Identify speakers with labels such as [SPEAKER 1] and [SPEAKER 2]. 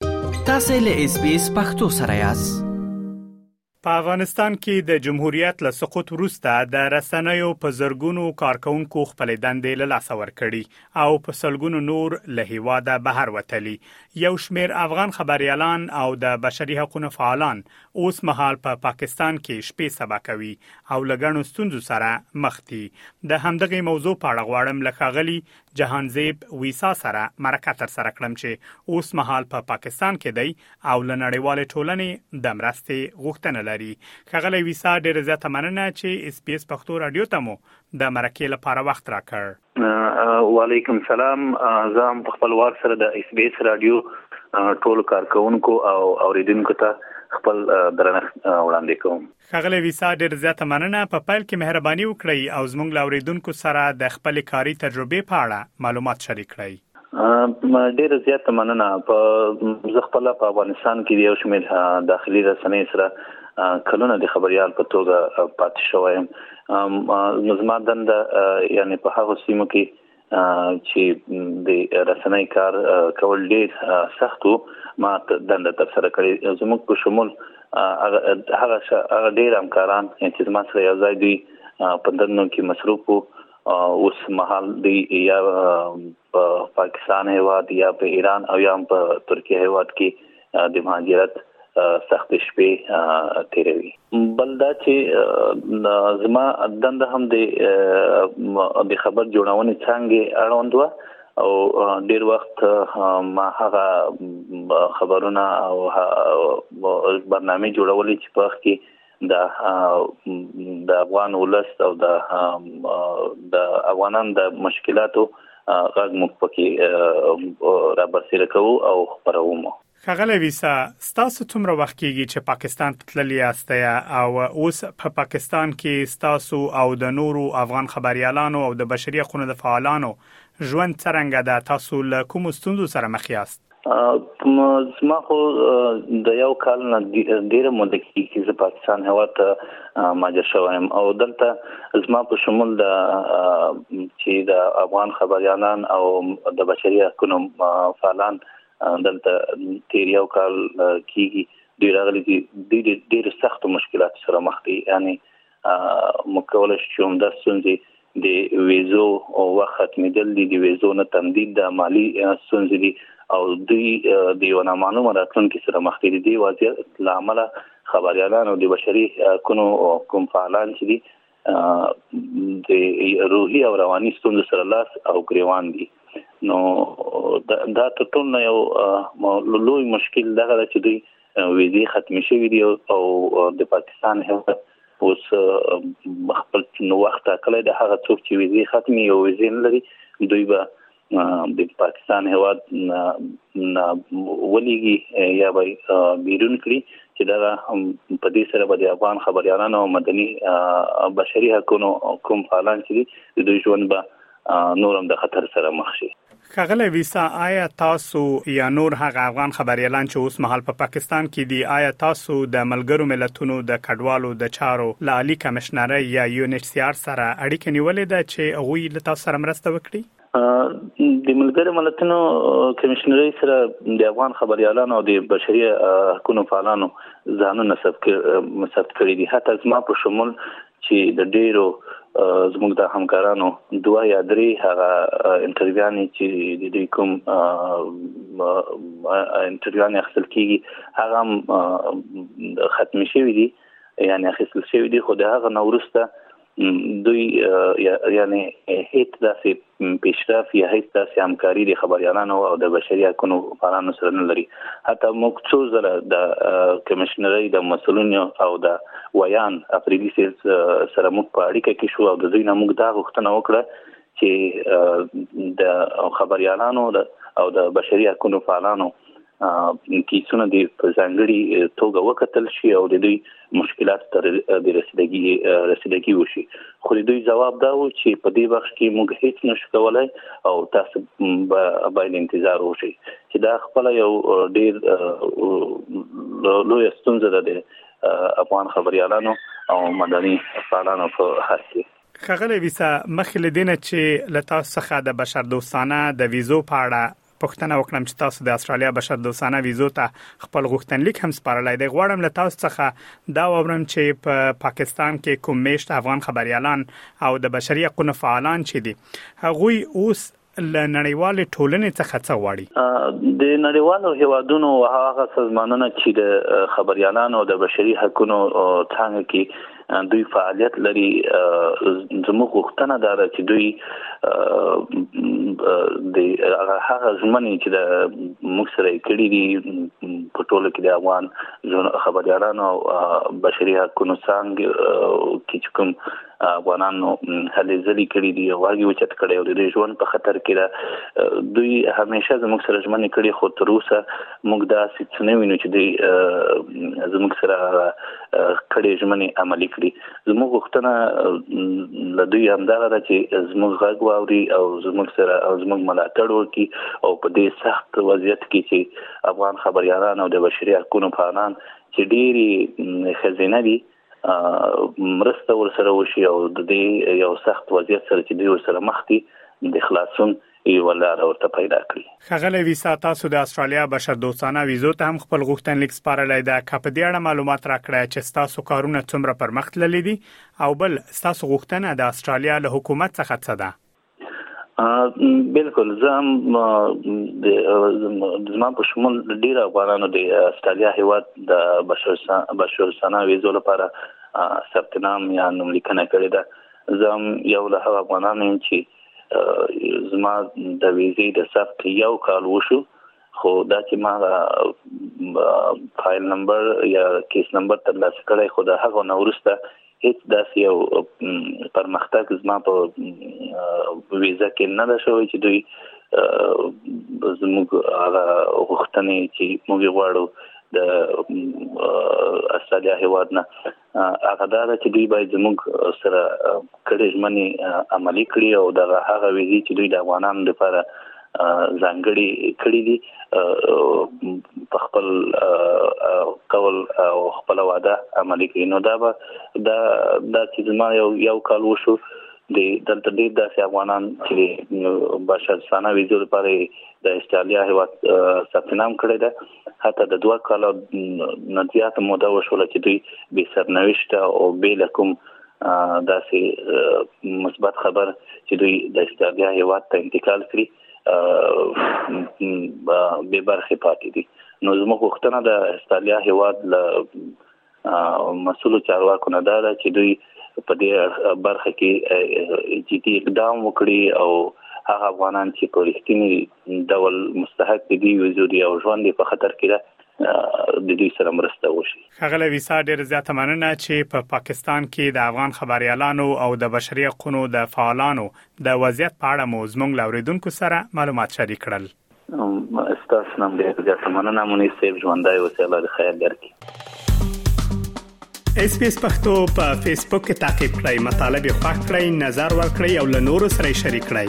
[SPEAKER 1] تاسو له اس بي اس پختو سره یاست
[SPEAKER 2] په افغانستان کې د جمهوریت له سقوط وروسته د رسنیو په زرګونو کارکونکو خپل دندې له لاسه ورکړي او په سلګونو نور له هیواده بهر وتلي یو شمیر افغان خبريالان او د بشري حقوقو فعالان اوس مهال په پا پاکستان کې شپې سبا کوي او لګڼو ستونزو سره مخ دي د همدغه موضوع په اړه غواړم لخغلي جهانزیب ویسا سره مرکه ترسره کړم چې اوس مهال په پاکستان کې دی او له نړیوالې ټولنې د مرستې غوښتنه لري. ښاغلی ویسا ډېره زیاته مننه چې اس بي اس پښتو راډیو ته مو د مرکې لپاره وخت راکړ.
[SPEAKER 3] وعلیکم سلام زه هم په خپل وار سره د اس بي اس راډیو ټول کارکونکو او اوریدونکو ته خپل درنښت وړاندې کوم.
[SPEAKER 2] ښاغلی ویسا ډېره زیاته مننه، په پیل کې مهرباني وکړئ او زموږ له اورېدونکو سره د خپلې کاري تجربې په اړه معلومات شریک کړئ.
[SPEAKER 3] ډېره زیاته مننه، په زه خپله په افغانستان کې د یو شمېر داخلي رسنیو سره کلونه د خبریال په توګه پاتې شوی یم، نو زما دنده یعنې په هغو سیمو کې چې د رسنۍ کار کول ډیر سخت وو ما دند تر سره کړی زموږ په شمول هغه هغه ډیر همکاران چې زما سره یو ځای دی په دندو کې مصروف وو اوس مهال دی یا په پاکستان هیواد یا په ایران او یا په ترکیه هیواد کې د مهاجرت سخت شپې تیروي بل دا چې زما دنده هم د د خبر جوړونې څنګه اړوند و او ډیر وخت ما هغه خبرونه او برنامه جوړولې چې په وخت کې د د افغان ولس او د د افغانان د مشکلاتو غږ موږ پکې را برسېره کوو او خبرو
[SPEAKER 2] مو خغلی ویسا ستاسو څومره وخت کیږي چې پاکستان ته تللی یاست او اوس په پاکستان کې ستاسو او د نورو افغان خبريالانو او د بشري حقوقو د فعالانو ژوند څرنګه ده تاسو له کوم ستونزو سره مخ یاست
[SPEAKER 3] زما خو د یو کال نه ډیره مده کیږي چې زه پاکستان هوا ته ماجر شوم او دلته زما په شمول د چې د افغان خبريالان او د بشري حقوقو فعالان دلته تیر یو کال کیږي ډیر غلي دي ډیر سخت مشکلات سره مخ دي یعنی مکول شي چې هم د سنځي د ویزو او وخت ختمېدل دي د ویزو نه تمدید د مالی ستونزې دي او دوی د یو نامعلومه راتلونکي سره مخ دي د وضعیت لامل خبريالان او د بشري کونو کوم فعالان چې دي د روحي او رواني ستونزو سره لاس او ګریوان دي نو دا تر ټولو یو لوی مشکل دغه چې دوی ویزې ختمې شوې دي او د پاکستان هیواد اوس خپل نو وخت ټاکلی د هغه څوک چې ویزې ختمي او ویزې نه لري دوی به د پاکستان هواد ولېږي یا به بیرون کړي چې دا په دې سره به د افغان خبريالانو او مدني بشري حقوقو کوم فعالان چې دوی ژوند به نور هم د خطر سره مخ شي
[SPEAKER 2] خغلی ویسا آیا تاسو یا نور هغه افغان خبریالان چې اوس مهال په پاکستان کې دي آیا تاسو د ملګرو ملتونو د کډوالو د چارو له عالي کمشنرۍ یا یو ان ایچ سي آر سره اړیکه نیولې ده چې هغوی له تاسو سره مرسته وکړي
[SPEAKER 3] د ملګرو ملتونو کمشنرۍ سره د افغان خبريالانو او د بشري حقوقو فعالانو ځانونه ثبت کړي دي حتی زما په شمول چې د ډیرو زموږ د همکارانو دوه یا درې هغه انټرویوانې چې د دې کوم انټرویوانې اخیستل کیږي هغه ختم شوی دي یعنی اخیستل شوی دي خو د هغه نورسته دوی یعنی هیڅ داسې پیشرفت یا هیڅ داسې همکاري د خبریالانو او د بشري حقونو فعالانو سره نه لري حتی موږ څو ځله د کمشنرۍ د مسولینو او د ویان افریدي سره موږ په اړیکه کې شو او د دوی نه موږ دا غوښتنه وکړه چې د خبریالانو او د بشري حقونو فعالانو کیسونه د ځانګړي توګه وکتل شي او د دوی مشکلات تر د رسیدګي رسیدګي وشي خو د دوی جواب دا و چې په دې بخش کې موږ هیڅ نشو کولای او تاسو باید انتظار وشي چې دا خپل یو ډیر لوی ستونزه ده د افغان خبريالانو او مدني فعالانو په حق
[SPEAKER 2] کې خغلې ویسا مخې لدینه چې لتا څخه د بشردوستانه د ویزو په اړه پوښتنه وکړم چې تاسو د استرالیا بشر دوستانه ویزو ته خپل غوښتنلیک هم سپارلای دی غواړم له تاسو څخه دا وورم چې په پا پاکستان کې کوم میشت افغان خبريالان او د بشري حقوقو فعالان چې دي هغوی اوس له نړیوال ټولنې څخه څه
[SPEAKER 3] غواړي د نړیوالو هیوادونو هغه سازمانونه چې د خبريالانو د بشري حقوقو څنګه کې دوی فعالیت لري زموږ غوښتنه دا ده چې دوی د هغه ژمنې چې د موږ سره کړې دي په ټولو کې د افغان خبريالانو بشري حقوقو څنګه کې کوم افغانانو هلي ځلي کړی دی او هغه وچت کړی او د ژوند په خطر کې ده دوی همیشه زموږ سره ژمنې کړې خو تر اوسه موږ دا څه نه وینو چې دوی زموږ سره کړې ژمنې عملی کړي زموږ غوښتنه له دوی همدا ده چې زموږ غږ واوري او زموږ سره او زموږ ملاتړ وکړي او په دې سخت وضعیت کې چې افغان خبريالان او د بشري حقوقو پالان چې ډېری خزینه دي مرسته ورسره وشي او د دې یو سخت وضعیت سره چې دوی ورسره مخ دي د خلاصون یوه لاره ورته پیدا کړي.
[SPEAKER 2] ښاغلی ویسا، تاسو د استرالیا بشردوستانه ویزو ته هم خپل غوښتنلیک سپارلی ده، که په دې اړه معلومات راکړه چې ستاسو کارونه څومره پرمخ تللي دي او بل ستاسو غوښتنه د استرالیا له حکومت څخه څه ده؟
[SPEAKER 3] بالکل زه هم د زما په شمول ډیر افغانانو د استرالیا هیواد د بشر سنا ویزو لپاره ثبت نام یا نوم لیکنه کړې ده زه هم یو له هغو افغانانو یم چې زما د ویزې د ثبت یو کال وشو خو دا چې ما فایل نمبر یا کیس نمبر تر لاسه کړی خو دا هغه نورسته هیڅ داسې یو پرمختګ زما په ویزه کې نه ده شوی چې دوی زموږ هغه غوښتنې چې موږ غواړو د استرالیا هیواد نه هغه دا چې دوی باید زموږ سره کړې ژمنې عملی کړي او دا هغه ویزي چې دوی د افغانانو لپاره ځانګړي کړی دي په خپل قول او خپل وعده عملی کړي نو دا به دا د چیزما یو یو کال وشو د دلته ډیر داسې افغانان چې بشر سانه ویزو لپاره د استرالیا هیواد ثبت نام کړی دی حتی د دوه کالو نه زیاته موده وشول چې دوی به سرنوشت او بیل کوم داسې مثبت خبر چې دوی د استرالیا هیواد ته انتقال کړي به برخه پاتې دي نو زموږ وختونه د استرالیا هیواد له مسولو چارواکو نه دا چې دوی په دې برخه کې جدي اقدام وکړي او هغه افغانان چې په رښتینی ډول مستحق دي وزوري او ژوند په خطر کې ده د دوی سره مرسته وشي
[SPEAKER 2] خغله ویسا ډیر زیاته مننه چې په پاکستان کې د افغان خبريالانو او د بشري حقوقو د فعالانو د وضعیت په اړه مو زموږ لوریدونکو سره معلومات شریک کړل
[SPEAKER 3] ستاسو نام ډیر زیات مننه مونږ سیب ژوندای اوسې الله دې خیر درکړي
[SPEAKER 2] اس پی اس پختو په فیسبوک کې تا کې پلی مطلب یو فاک کړئ نظر ور کړئ او له نورو سره شریک کړئ